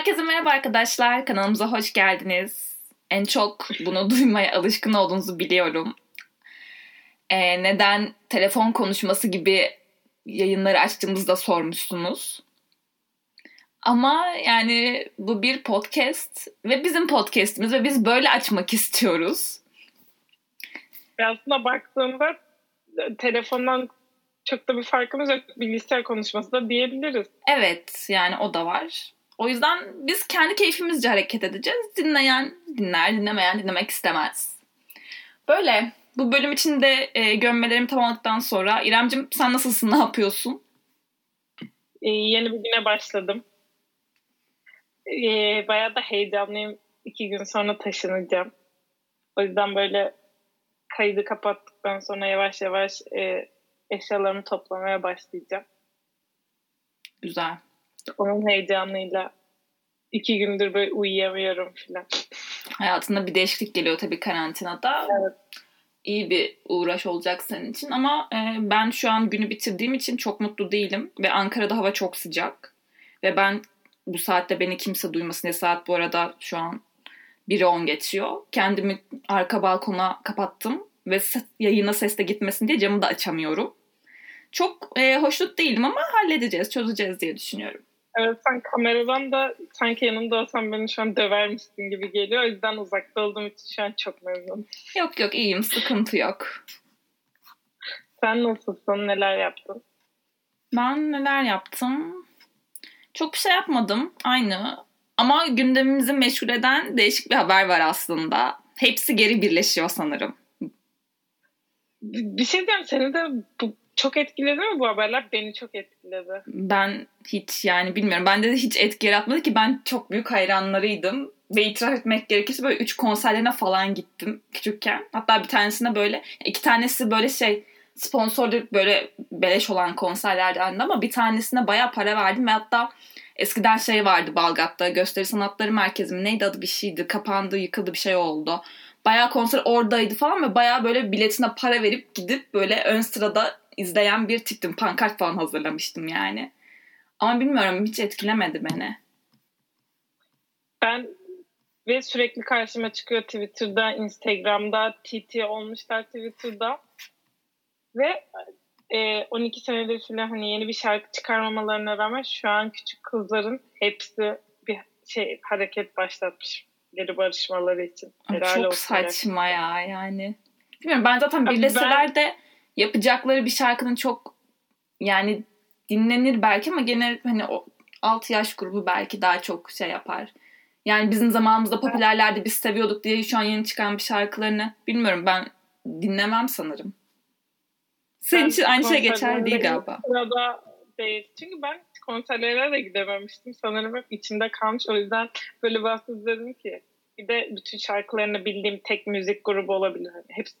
Herkese merhaba arkadaşlar. Kanalımıza hoş geldiniz. En çok bunu duymaya alışkın olduğunuzu biliyorum. Ee, neden telefon konuşması gibi yayınları açtığımızda sormuşsunuz. Ama yani bu bir podcast ve bizim podcastimiz ve biz böyle açmak istiyoruz. Aslında baktığında telefondan çok da bir farkımız yok. Bilgisayar konuşması da diyebiliriz. Evet yani o da var. O yüzden biz kendi keyfimizce hareket edeceğiz. Dinleyen dinler, dinlemeyen dinlemek istemez. Böyle. Bu bölüm için de e, gömmelerimi tamamladıktan sonra İremcim sen nasılsın, ne yapıyorsun? Ee, yeni bir güne başladım. Ee, bayağı da heyecanlıyım. İki gün sonra taşınacağım. O yüzden böyle kaydı kapattıktan sonra yavaş yavaş e, eşyalarımı toplamaya başlayacağım. Güzel. Onun heyecanıyla iki gündür böyle uyuyamıyorum filan. Hayatında bir değişiklik geliyor tabii karantinada. Evet. İyi bir uğraş olacak senin için ama e, ben şu an günü bitirdiğim için çok mutlu değilim ve Ankara'da hava çok sıcak ve ben bu saatte beni kimse duymasın diye saat bu arada şu an 1'e 10 geçiyor. Kendimi arka balkona kapattım ve yayına ses de gitmesin diye camı da açamıyorum. Çok e, hoşnut değilim ama halledeceğiz, çözeceğiz diye düşünüyorum. Evet sen kameradan da sanki yanımda olsan beni şu an dövermişsin gibi geliyor. O yüzden uzakta olduğum için şu an çok memnunum. Yok yok iyiyim, sıkıntı yok. Sen nasılsın? Neler yaptın? Ben neler yaptım? Çok bir şey yapmadım. Aynı. Ama gündemimizi meşgul eden değişik bir haber var aslında. Hepsi geri birleşiyor sanırım. Bir şey diyeyim seni de bu, çok etkiledi mi bu haberler? Beni çok etkiledi. Ben hiç yani bilmiyorum. Bende de hiç etki yaratmadı ki ben çok büyük hayranlarıydım. Ve itiraf etmek gerekirse böyle üç konserlerine falan gittim küçükken. Hatta bir tanesine böyle iki tanesi böyle şey sponsorlu böyle beleş olan konserlerdendi ama bir tanesine baya para verdim ve hatta eskiden şey vardı Balgat'ta gösteri sanatları merkezi mi neydi adı bir şeydi kapandı yıkıldı bir şey oldu. Baya konser oradaydı falan ve baya böyle biletine para verip gidip böyle ön sırada izleyen bir tiptim. Pankart falan hazırlamıştım yani. Ama bilmiyorum hiç etkilemedi beni. Ben ve sürekli karşıma çıkıyor Twitter'da, Instagram'da, TT olmuşlar Twitter'da. Ve e, 12 senedir falan hani yeni bir şarkı çıkarmamalarına rağmen şu an küçük kızların hepsi bir şey hareket başlatmış geri barışmaları için. Helal Çok olsun saçma ya yani. Bilmiyorum ben zaten birleseler de yapacakları bir şarkının çok yani dinlenir belki ama gene hani o 6 yaş grubu belki daha çok şey yapar. Yani bizim zamanımızda popülerlerdi biz seviyorduk diye şu an yeni çıkan bir şarkılarını bilmiyorum ben dinlemem sanırım. Senin için aynı şey geçer değil galiba. Sırada değil. Çünkü ben konserlere de gidememiştim. Sanırım hep içimde kalmış. O yüzden böyle bahtsız dedim ki bir de bütün şarkılarını bildiğim tek müzik grubu olabilir. Hani hepsi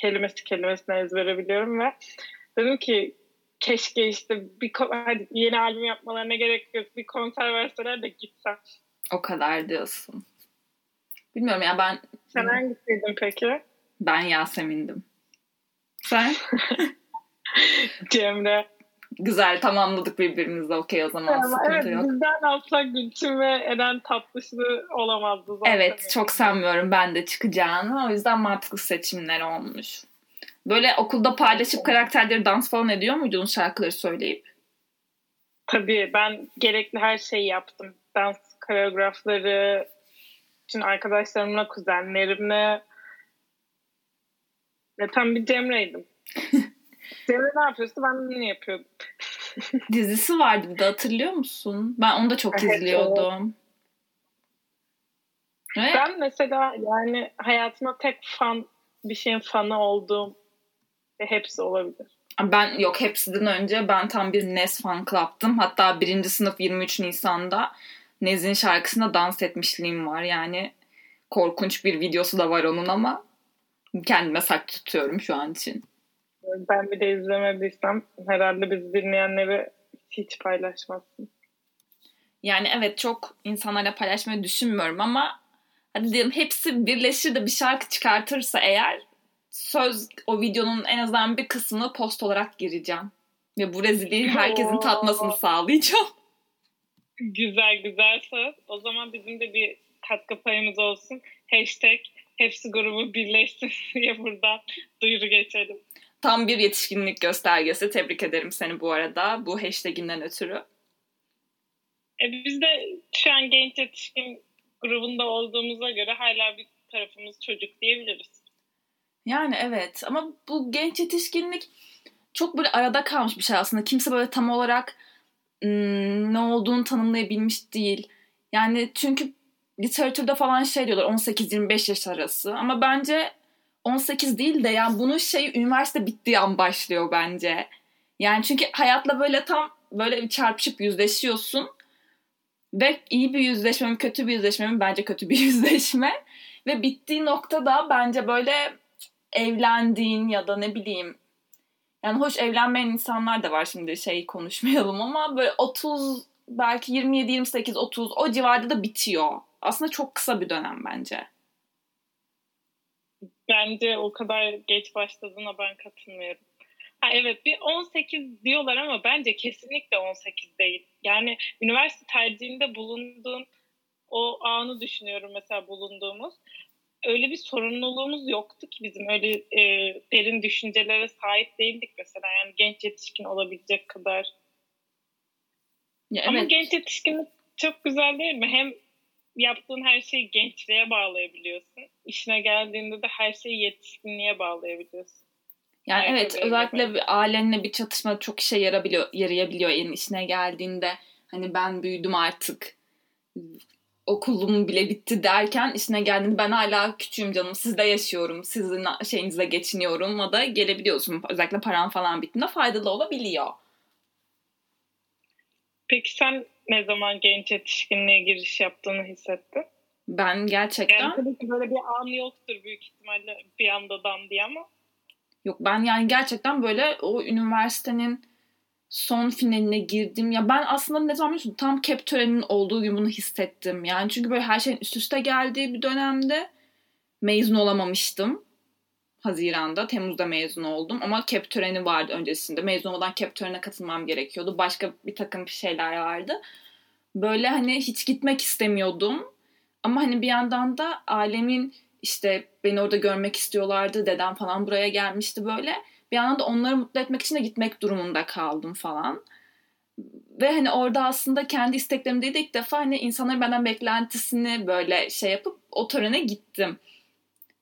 kelimesi kelimesine ezbere biliyorum ve dedim ki keşke işte bir hadi yeni albüm yapmalarına gerek yok. Bir konser verseler de gitsem. O kadar diyorsun. Bilmiyorum ya ben Sen hangisiydin peki? ben Yasemin'dim. Sen? Cemre. Güzel tamamladık birbirimizle okey o zaman Ama sıkıntı evet yok. bizden asla Gülçin ve Eren Tatlışlı olamazdı zaten. Evet çok sanmıyorum ben de çıkacağını. O yüzden mantıklı seçimler olmuş. Böyle okulda paylaşıp karakterleri dans falan ediyor muydunuz şarkıları söyleyip? Tabii ben gerekli her şeyi yaptım. Dans koreografları, bütün arkadaşlarımla, kuzenlerimle. Ve tam bir Cemre'ydim. Cemre ne yapıyorsa ben de yapıyordum. Dizisi vardı bir de hatırlıyor musun? Ben onu da çok Evet, izliyordum. Ve Ben mesela yani hayatımda tek fan bir şeyin fanı olduğum ve hepsi olabilir. ben yok hepsinden önce ben tam bir Nes fan club'tım. Hatta birinci sınıf 23 Nisan'da Nez'in şarkısına dans etmişliğim var. Yani korkunç bir videosu da var onun ama kendime sak tutuyorum şu an için. Ben bir de izlemediysem herhalde bizi dinleyenleri hiç paylaşmazsın. Yani evet çok insanlarla paylaşmayı düşünmüyorum ama hadi diyelim hepsi birleşir de bir şarkı çıkartırsa eğer söz o videonun en azından bir kısmını post olarak gireceğim. Ve bu rezilliği herkesin Oo. tatmasını sağlayacağım. Güzel güzel söz. O zaman bizim de bir katkı payımız olsun. Hashtag hepsi grubu birleşsin diye buradan duyuru geçelim. Tam bir yetişkinlik göstergesi. Tebrik ederim seni bu arada bu hashtaginden ötürü. E biz de şu an genç yetişkin grubunda olduğumuza göre hala bir tarafımız çocuk diyebiliriz. Yani evet ama bu genç yetişkinlik çok böyle arada kalmış bir şey aslında. Kimse böyle tam olarak ım, ne olduğunu tanımlayabilmiş değil. Yani çünkü literatürde falan şey diyorlar 18-25 yaş arası ama bence 18 değil de yani bunun şey üniversite bittiği an başlıyor bence. Yani çünkü hayatla böyle tam böyle bir çarpışıp yüzleşiyorsun. Ve iyi bir yüzleşme mi kötü bir yüzleşme mi bence kötü bir yüzleşme. Ve bittiği noktada bence böyle evlendiğin ya da ne bileyim yani hoş evlenmeyen insanlar da var şimdi şey konuşmayalım ama böyle 30 belki 27 28 30 o civarda da bitiyor. Aslında çok kısa bir dönem bence. Bence o kadar geç başladığına ben katılmıyorum. Ha evet bir 18 diyorlar ama bence kesinlikle 18 değil. Yani üniversite tercihinde bulunduğun o anı düşünüyorum mesela bulunduğumuz. Öyle bir sorumluluğumuz yoktu ki bizim öyle e, derin düşüncelere sahip değildik mesela. Yani genç yetişkin olabilecek kadar. Ya Ama evet. genç yetişkinlik çok güzel değil mi? Hem yaptığın her şeyi gençliğe bağlayabiliyorsun. İşine geldiğinde de her şeyi yetişkinliğe bağlayabiliyorsun. Yani Aynen evet özellikle bir ailenle bir çatışma çok işe yarabiliyor, yarayabiliyor elin işine geldiğinde. Hani ben büyüdüm artık okulum bile bitti derken işine geldiğinde ben hala küçüğüm canım sizde yaşıyorum sizin şeyinizle geçiniyorum o da gelebiliyorsun özellikle paran falan bittiğinde faydalı olabiliyor. Peki sen ne zaman genç yetişkinliğe giriş yaptığını hissettin? Ben gerçekten... Yani tabii ki böyle bir an yoktur büyük ihtimalle bir anda dam diye ama. Yok ben yani gerçekten böyle o üniversitenin son finaline girdim. Ya ben aslında ne zaman biliyorsun tam kep töreninin olduğu gün bunu hissettim. Yani çünkü böyle her şeyin üst üste geldiği bir dönemde mezun olamamıştım. Haziran'da, Temmuz'da mezun oldum. Ama kep töreni vardı öncesinde. Mezun olmadan kep törenine katılmam gerekiyordu. Başka bir takım bir şeyler vardı. Böyle hani hiç gitmek istemiyordum. Ama hani bir yandan da ailemin işte beni orada görmek istiyorlardı. Dedem falan buraya gelmişti böyle. Bir yandan da onları mutlu etmek için de gitmek durumunda kaldım falan. Ve hani orada aslında kendi isteklerim değil de ilk defa hani insanların benden beklentisini böyle şey yapıp o törene gittim.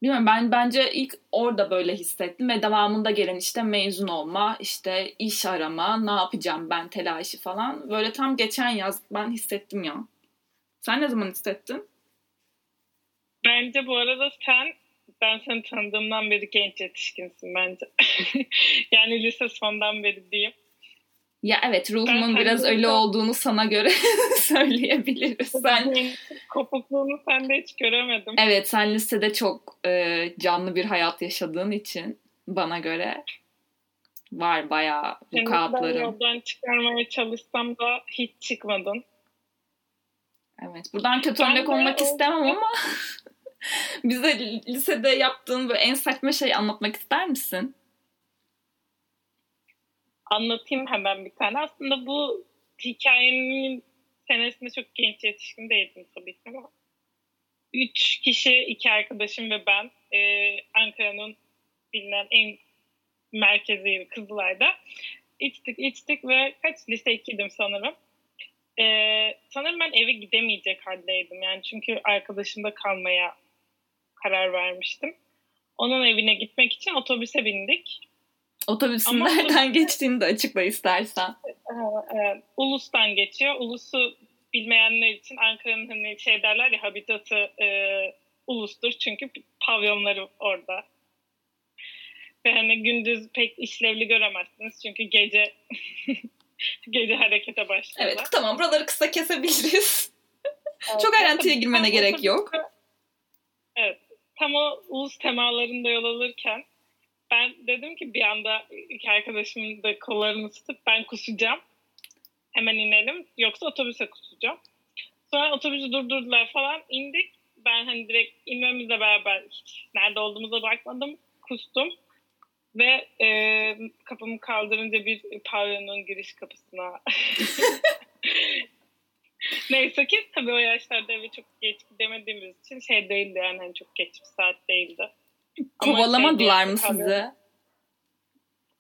Bilmiyorum ben bence ilk orada böyle hissettim ve devamında gelen işte mezun olma, işte iş arama, ne yapacağım ben telaşı falan. Böyle tam geçen yaz ben hissettim ya. Sen ne zaman hissettin? Bence bu arada sen ben seni tanıdığımdan beri genç yetişkinsin bence. yani lise sondan beri diyeyim. Ya evet ruhumun ben biraz öyle olduğunu sana göre söyleyebiliriz. Sen kopukluğunu sende hiç göremedim. Evet sen lisede çok e, canlı bir hayat yaşadığın için bana göre var bayağı bu kağıtların. yoldan çıkarmaya çalışsam da hiç çıkmadın. Evet buradan kötü ben örnek olmak istemem ama bize lisede yaptığın böyle en saçma şey anlatmak ister misin? Anlatayım hemen bir tane. Aslında bu hikayenin senesinde çok genç yetişkin değildim tabii ki ama üç kişi, iki arkadaşım ve ben e, Ankara'nın bilinen en merkezi Kızılay'da içtik içtik ve kaç lise 2'ydim sanırım. Ee, sanırım ben eve gidemeyecek haldeydim. Yani çünkü arkadaşımda kalmaya karar vermiştim. Onun evine gitmek için otobüse bindik. Otobüsün Ama nereden geçtiğini de açıkla istersen. Evet, Ulus'tan geçiyor. Ulus'u bilmeyenler için Ankara'nın hani şey derler ya habitatı e, Ulus'tur. Çünkü pavyonları orada. Ve hani gündüz pek işlevli göremezsiniz. Çünkü gece gece harekete başlıyorlar. Evet tamam buraları kısa kesebiliriz. Evet, Çok ayrıntıya girmene gerek yok. Evet tam o ulus temalarında yol alırken ben dedim ki bir anda iki arkadaşımın da kollarını tutup ben kusacağım. Hemen inelim yoksa otobüse kusacağım. Sonra otobüsü durdurdular falan indik. Ben hani direkt inmemizle beraber hiç nerede olduğumuza bakmadım. Kustum. Ve e, kapımı kaldırınca bir pavyonun giriş kapısına Neyse ki tabii o yaşlarda eve çok geç gidemediğimiz için şey değildi yani hani çok geç bir saat değildi. Kovalamadılar şey mı sizi?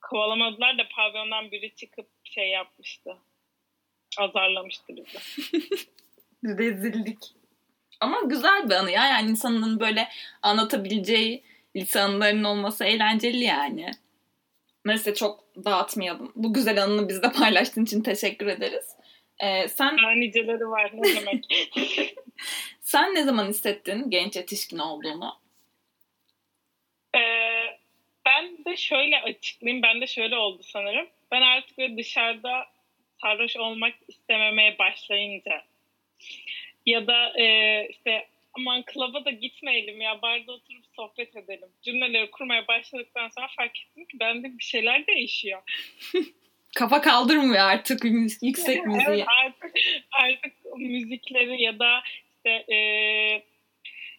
Kovalamadılar da pavyondan biri çıkıp şey yapmıştı. Azarlamıştı bizi. Rezillik. Ama güzel bir anı ya. Yani insanın böyle anlatabileceği lise anılarının olması eğlenceli yani. Neyse çok dağıtmayalım. Bu güzel anını bizde paylaştığın için teşekkür ederiz. Ee, sen Daha niceleri var ne demek. sen ne zaman hissettin genç yetişkin olduğunu? Ee, ben de şöyle açıklayayım. Ben de şöyle oldu sanırım. Ben artık böyle dışarıda sarhoş olmak istememeye başlayınca ya da e, işte aman klaba da gitmeyelim ya barda oturup sohbet edelim. Cümleleri kurmaya başladıktan sonra fark ettim ki bende bir şeyler değişiyor. Kafa kaldırmıyor artık yüksek müziği. evet, artık, artık müzikleri ya da işte e,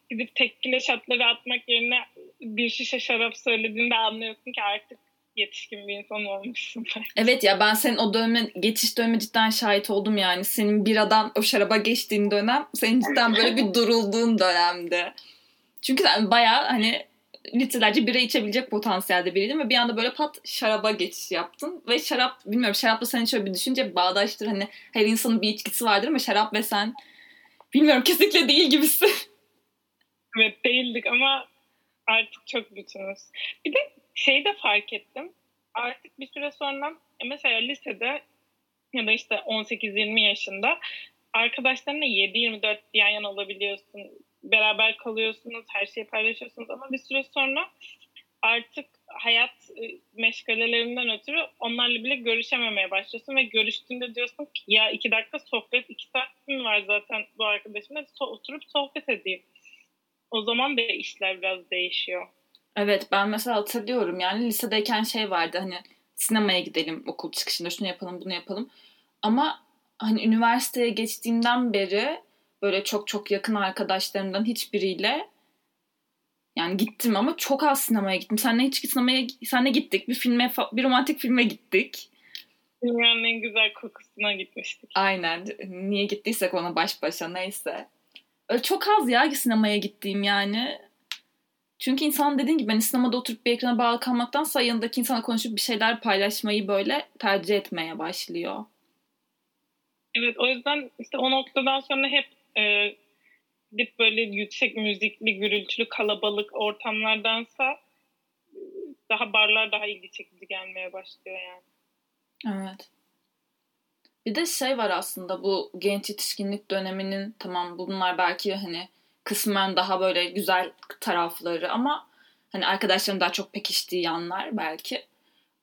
gidip tekkile şatları atmak yerine bir şişe şarap söylediğinde anlıyorsun ki artık yetişkin bir insan olmuşsun. Evet ya ben senin o döneme, geçiş döneme cidden şahit oldum yani. Senin biradan o şaraba geçtiğin dönem senin cidden böyle bir durulduğun dönemde. Çünkü sen bayağı hani litrelerce bira içebilecek potansiyelde biriydin ve bir anda böyle pat şaraba geçiş yaptın. Ve şarap bilmiyorum şarapla seni şöyle bir düşünce bağdaştır hani her insanın bir içkisi vardır ama şarap ve sen bilmiyorum kesinlikle değil gibisin. Evet değildik ama artık çok bütünüz. Bir de şeyi de fark ettim. Artık bir süre sonra e, mesela lisede ya da işte 18-20 yaşında arkadaşlarınla 7-24 yan yana olabiliyorsun. Beraber kalıyorsunuz, her şeyi paylaşıyorsunuz ama bir süre sonra artık hayat e, meşgalelerinden ötürü onlarla bile görüşememeye başlıyorsun ve görüştüğünde diyorsun ki ya iki dakika sohbet, iki saat mi var zaten bu arkadaşımla so- oturup sohbet edeyim. O zaman da işler biraz değişiyor. Evet ben mesela hatırlıyorum yani lisedeyken şey vardı hani sinemaya gidelim okul çıkışında şunu yapalım bunu yapalım. Ama hani üniversiteye geçtiğimden beri böyle çok çok yakın arkadaşlarımdan hiçbiriyle yani gittim ama çok az sinemaya gittim. Senle hiç sinemaya senle gittik. Bir filme bir romantik filme gittik. Dünyanın en güzel kokusuna gitmiştik. Aynen. Niye gittiysek ona baş başa neyse. Çok az ya sinemaya gittiğim yani. Çünkü insan dediğin gibi ben sinemada oturup bir ekrana bağlı kalmaktan yanındaki insana konuşup bir şeyler paylaşmayı böyle tercih etmeye başlıyor. Evet o yüzden işte o noktadan sonra hep e, gidip böyle yüksek müzikli, gürültülü, kalabalık ortamlardansa daha barlar daha ilgi çekici gelmeye başlıyor yani. Evet. Bir de şey var aslında bu genç yetişkinlik döneminin tamam bunlar belki hani kısmen daha böyle güzel tarafları ama hani arkadaşlarım daha çok pekiştiği yanlar belki.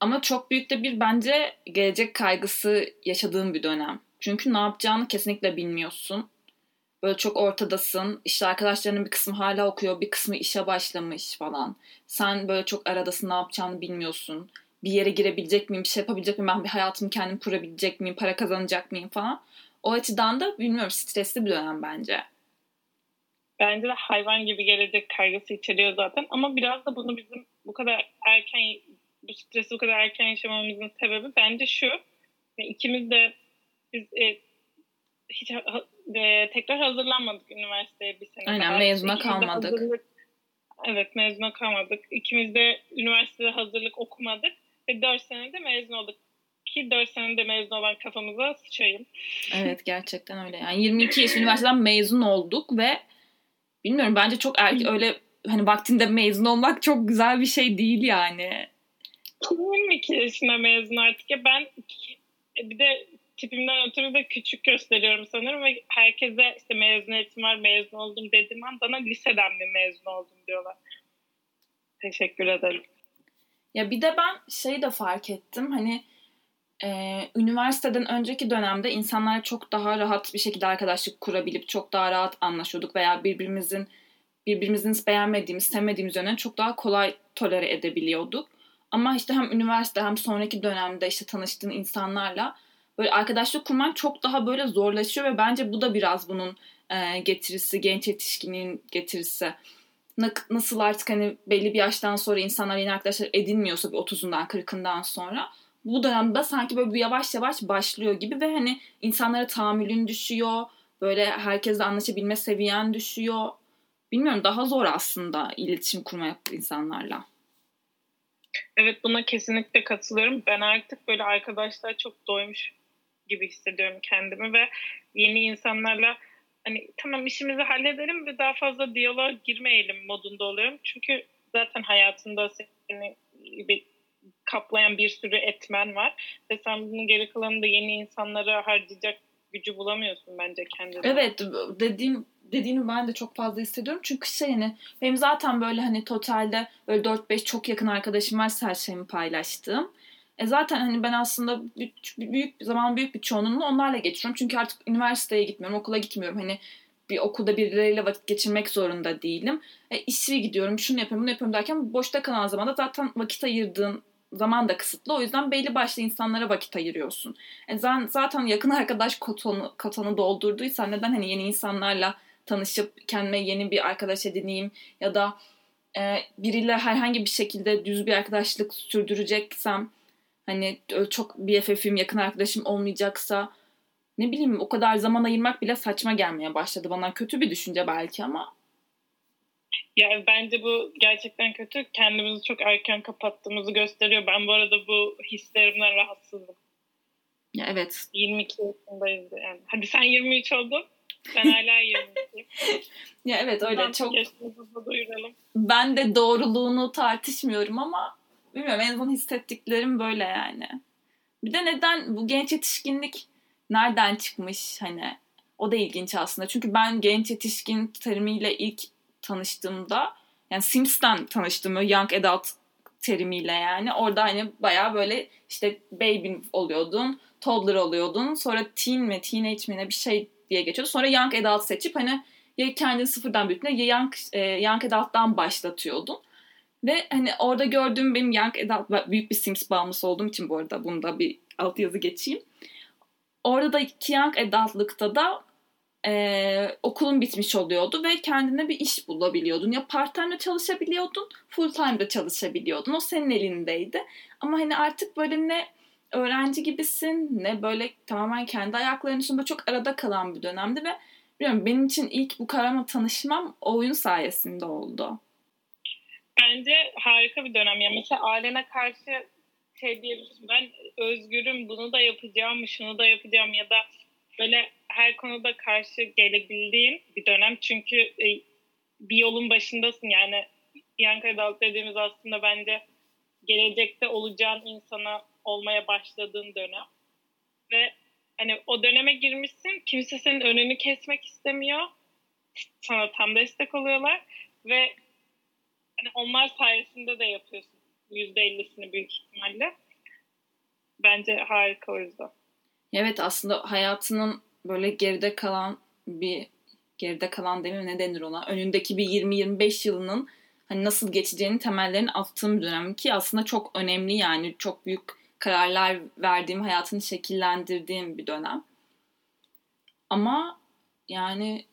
Ama çok büyük de bir bence gelecek kaygısı yaşadığım bir dönem. Çünkü ne yapacağını kesinlikle bilmiyorsun. Böyle çok ortadasın. İşte arkadaşlarının bir kısmı hala okuyor, bir kısmı işe başlamış falan. Sen böyle çok aradasın, ne yapacağını bilmiyorsun. Bir yere girebilecek miyim, bir şey yapabilecek miyim, ben bir hayatımı kendim kurabilecek miyim, para kazanacak mıyım falan. O açıdan da bilmiyorum stresli bir dönem bence. Bence de hayvan gibi gelecek kaygısı içeriyor zaten. Ama biraz da bunu bizim bu kadar erken, bu stresi bu kadar erken yaşamamızın sebebi bence şu. İkimiz de biz e, hiç e, tekrar hazırlanmadık üniversiteye bir sene. Aynen daha. mezuna kalmadık. Hazırlık, evet mezuna kalmadık. İkimiz de üniversitede hazırlık okumadık ve dört senede mezun olduk. Ki dört senede mezun olan kafamıza sıçayım. Evet gerçekten öyle. Yani 22 yaş üniversiteden mezun olduk ve bilmiyorum bence çok erken öyle hani vaktinde mezun olmak çok güzel bir şey değil yani. Kim 22 yaşında mezun artık ya ben bir de tipimden ötürü de küçük gösteriyorum sanırım ve herkese işte mezuniyetim var mezun oldum dediğim an bana liseden mi mezun oldum diyorlar. Teşekkür ederim. Ya bir de ben şeyi de fark ettim hani e, üniversiteden önceki dönemde insanlar çok daha rahat bir şekilde arkadaşlık kurabilip çok daha rahat anlaşıyorduk veya birbirimizin birbirimizin beğenmediğimiz, sevmediğimiz yönlerini çok daha kolay tolere edebiliyorduk. Ama işte hem üniversite hem sonraki dönemde işte tanıştığın insanlarla böyle arkadaşlık kurman çok daha böyle zorlaşıyor ve bence bu da biraz bunun e, getirisi, genç yetişkinin getirisi. Nasıl artık hani belli bir yaştan sonra insanlar yeni arkadaşlar edinmiyorsa bir 30'undan 40'ından sonra bu dönemde sanki böyle bir yavaş yavaş başlıyor gibi ve hani insanlara tahammülün düşüyor. Böyle herkesle anlaşabilme seviyen düşüyor. Bilmiyorum daha zor aslında iletişim kurmak insanlarla. Evet buna kesinlikle katılıyorum. Ben artık böyle arkadaşlar çok doymuş gibi hissediyorum kendimi ve yeni insanlarla hani tamam işimizi halledelim ve daha fazla diyaloğa girmeyelim modunda oluyorum. Çünkü zaten hayatında seni bir kaplayan bir sürü etmen var ve sen bunun geri kalanını da yeni insanlara harcayacak gücü bulamıyorsun bence kendine. Evet dediğim dediğini ben de çok fazla hissediyorum. Çünkü şey hani benim zaten böyle hani totalde böyle 4-5 çok yakın arkadaşım var her şeyimi paylaştığım. E zaten hani ben aslında büyük zaman büyük bir çoğunluğunu onlarla geçiriyorum. Çünkü artık üniversiteye gitmiyorum, okula gitmiyorum. Hani bir okulda birileriyle vakit geçirmek zorunda değilim. E, işe gidiyorum, şunu yapıyorum, bunu yapıyorum derken boşta kalan zamanda zaten vakit ayırdığın zaman da kısıtlı. O yüzden belli başlı insanlara vakit ayırıyorsun. E, zaten yakın arkadaş kotonu, kotonu doldurduysan neden hani yeni insanlarla tanışıp kendime yeni bir arkadaş edineyim ya da e, biriyle herhangi bir şekilde düz bir arkadaşlık sürdüreceksem hani çok BFF'im yakın arkadaşım olmayacaksa ne bileyim o kadar zaman ayırmak bile saçma gelmeye başladı bana. Kötü bir düşünce belki ama. Ya bence bu gerçekten kötü. Kendimizi çok erken kapattığımızı gösteriyor. Ben bu arada bu hislerimden rahatsızım. Ya evet. 22 yaşındayız yani. Hadi sen 23 oldun. Ben hala 22. ya evet öyle Buradan çok. Ben de doğruluğunu tartışmıyorum ama bilmiyorum en azından hissettiklerim böyle yani. Bir de neden bu genç yetişkinlik nereden çıkmış hani o da ilginç aslında. Çünkü ben genç yetişkin terimiyle ilk tanıştığımda yani Sims'ten tanıştım young adult terimiyle yani. Orada hani baya böyle işte baby oluyordun, toddler oluyordun. Sonra teen mi, teenage mi ne bir şey diye geçiyordu. Sonra young adult seçip hani ya kendini sıfırdan büyütme ya young, e, young adult'tan başlatıyordun. Ve hani orada gördüğüm benim young adult, büyük bir Sims bağımlısı olduğum için bu arada bunda bir alt yazı geçeyim. Orada da young adult'lıkta da e, okulun bitmiş oluyordu ve kendine bir iş bulabiliyordun. Ya part time'da çalışabiliyordun, full time'da çalışabiliyordun. O senin elindeydi. Ama hani artık böyle ne öğrenci gibisin ne böyle tamamen kendi ayaklarının üstünde çok arada kalan bir dönemdi ve bilmiyorum benim için ilk bu karama tanışmam oyun sayesinde oldu. Bence harika bir dönem. Ya mesela ailene karşı şey diyebilirsin ben özgürüm bunu da yapacağım şunu da yapacağım ya da böyle her konuda karşı gelebildiğin bir dönem. Çünkü e, bir yolun başındasın yani young adult dediğimiz aslında bence gelecekte olacağın insana olmaya başladığın dönem. Ve hani o döneme girmişsin kimse senin önünü kesmek istemiyor. Sana tam destek oluyorlar ve hani onlar sayesinde de yapıyorsun yüzde ellisini büyük ihtimalle. Bence harika o yüzden. Evet aslında hayatının böyle geride kalan bir geride kalan demeyeyim ne denir ona önündeki bir 20-25 yılının hani nasıl geçeceğini temellerini attığım bir dönem ki aslında çok önemli yani çok büyük kararlar verdiğim hayatını şekillendirdiğim bir dönem. Ama yani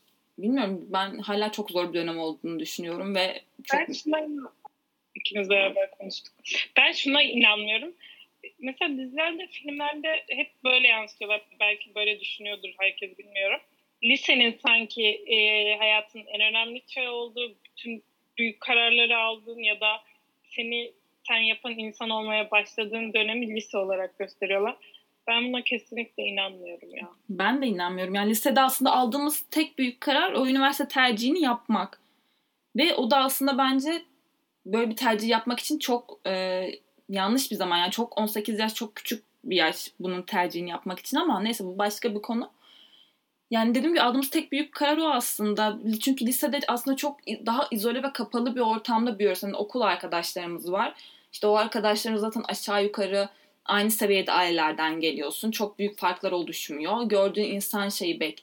bilmiyorum ben hala çok zor bir dönem olduğunu düşünüyorum ve çok... Ben şuna ikimiz beraber konuştuk. Ben şuna inanmıyorum mesela dizilerde, filmlerde hep böyle yansıtıyorlar. Belki böyle düşünüyordur herkes bilmiyorum. Lisenin sanki e, hayatın en önemli şey olduğu, bütün büyük kararları aldığın ya da seni sen yapan insan olmaya başladığın dönemi lise olarak gösteriyorlar. Ben buna kesinlikle inanmıyorum ya. Ben de inanmıyorum. Yani lisede aslında aldığımız tek büyük karar o üniversite tercihini yapmak. Ve o da aslında bence böyle bir tercih yapmak için çok e, yanlış bir zaman. Yani çok 18 yaş çok küçük bir yaş bunun tercihini yapmak için ama neyse bu başka bir konu. Yani dediğim gibi aldığımız tek büyük karar o aslında. Çünkü lisede aslında çok daha izole ve kapalı bir ortamda büyüyoruz. Yani okul arkadaşlarımız var. İşte o arkadaşlarımız zaten aşağı yukarı aynı seviyede ailelerden geliyorsun. Çok büyük farklar oluşmuyor. Gördüğün insan şeyi be-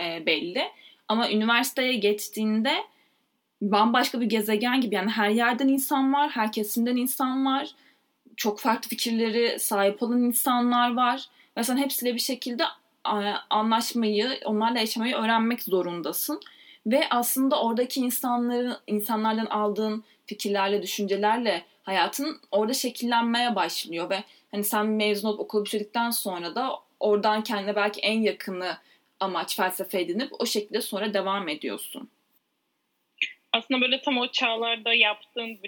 e, belli. Ama üniversiteye geçtiğinde bambaşka bir gezegen gibi. Yani her yerden insan var, her kesimden insan var çok farklı fikirleri sahip olan insanlar var. Ve sen hepsiyle bir şekilde anlaşmayı, onlarla yaşamayı öğrenmek zorundasın. Ve aslında oradaki insanların insanlardan aldığın fikirlerle, düşüncelerle hayatın orada şekillenmeye başlıyor ve hani sen mezun olup okulu bitirdikten sonra da oradan kendine belki en yakını amaç felsefe edinip o şekilde sonra devam ediyorsun. Aslında böyle tam o çağlarda yaptığın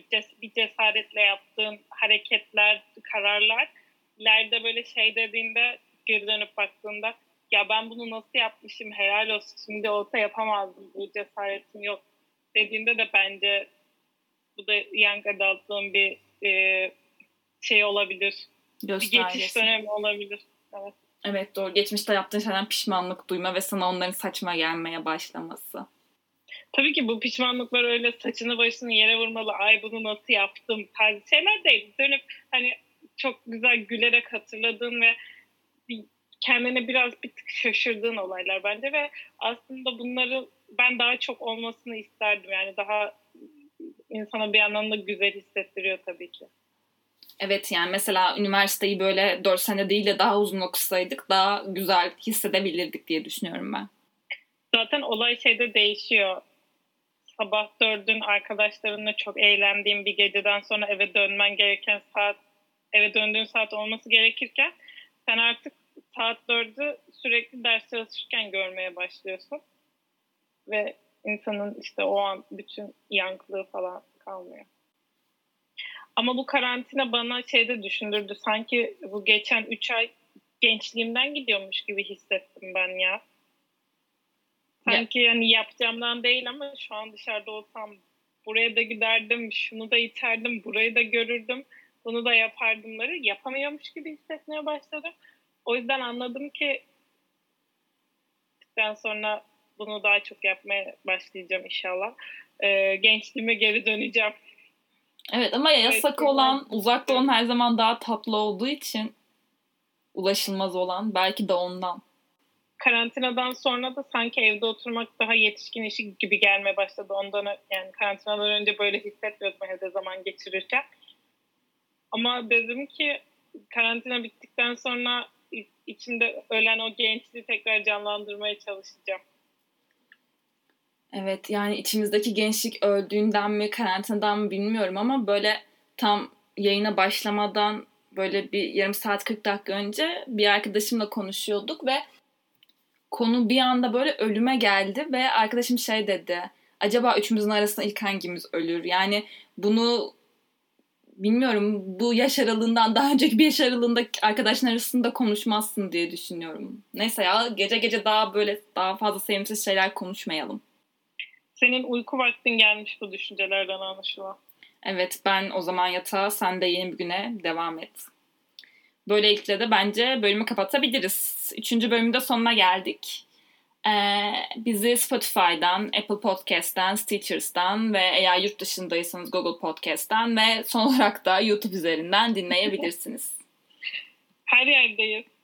bir cesaretle yaptığın hareketler, kararlar ileride böyle şey dediğinde geri dönüp baktığında ya ben bunu nasıl yapmışım helal olsun şimdi olsa yapamazdım bu cesaretim yok dediğinde de bence bu da young adult'lığın bir e, şey olabilir. Bir geçiş dönemi olabilir. Evet. Evet doğru. Geçmişte yaptığın şeyden pişmanlık duyma ve sana onların saçma gelmeye başlaması. Tabii ki bu pişmanlıklar öyle saçını başını yere vurmalı. Ay bunu nasıl yaptım tarzı şeyler değil. Dönüp hani çok güzel gülerek hatırladığın ve kendine biraz bir tık şaşırdığın olaylar bence ve aslında bunları ben daha çok olmasını isterdim. Yani daha insana bir yandan da güzel hissettiriyor tabii ki. Evet yani mesela üniversiteyi böyle 4 sene değil de daha uzun okusaydık daha güzel hissedebilirdik diye düşünüyorum ben. Zaten olay şeyde değişiyor. Sabah dördün arkadaşlarınla çok eğlendiğin bir geceden sonra eve dönmen gereken saat, eve döndüğün saat olması gerekirken sen artık saat dördü sürekli ders çalışırken görmeye başlıyorsun. Ve insanın işte o an bütün yankılığı falan kalmıyor. Ama bu karantina bana şeyde düşündürdü. Sanki bu geçen 3 ay gençliğimden gidiyormuş gibi hissettim ben ya. Sanki yani yapacağımdan değil ama şu an dışarıda olsam buraya da giderdim, şunu da iterdim, burayı da görürdüm, bunu da yapardımları yapamıyormuş gibi hissetmeye başladım. O yüzden anladım ki ben sonra bunu daha çok yapmaya başlayacağım inşallah. Ee, gençliğime geri döneceğim. Evet ama yasak olan, uzakta olan her zaman daha tatlı olduğu için ulaşılmaz olan belki de ondan. Karantinadan sonra da sanki evde oturmak daha yetişkin işi gibi gelmeye başladı. Ondan yani karantinadan önce böyle hissetmiyordum evde zaman geçirirken. Ama dedim ki karantina bittikten sonra içimde ölen o gençliği tekrar canlandırmaya çalışacağım. Evet yani içimizdeki gençlik öldüğünden mi karantinadan mı bilmiyorum ama böyle tam yayına başlamadan böyle bir yarım saat 40 dakika önce bir arkadaşımla konuşuyorduk ve konu bir anda böyle ölüme geldi ve arkadaşım şey dedi. Acaba üçümüzün arasında ilk hangimiz ölür? Yani bunu bilmiyorum bu yaş aralığından daha önceki bir yaş aralığında arkadaşlar arasında konuşmazsın diye düşünüyorum. Neyse ya gece gece daha böyle daha fazla sevimsiz şeyler konuşmayalım. Senin uyku vaktin gelmiş bu düşüncelerden anlaşılan. Evet ben o zaman yatağa sen de yeni bir güne devam et. Böylelikle de bence bölümü kapatabiliriz. Üçüncü bölümde sonuna geldik. Ee, bizi Spotify'dan, Apple Podcast'ten, Stitchers'tan ve eğer yurt dışındaysanız Google Podcast'ten ve son olarak da YouTube üzerinden dinleyebilirsiniz. Her yerdeyiz.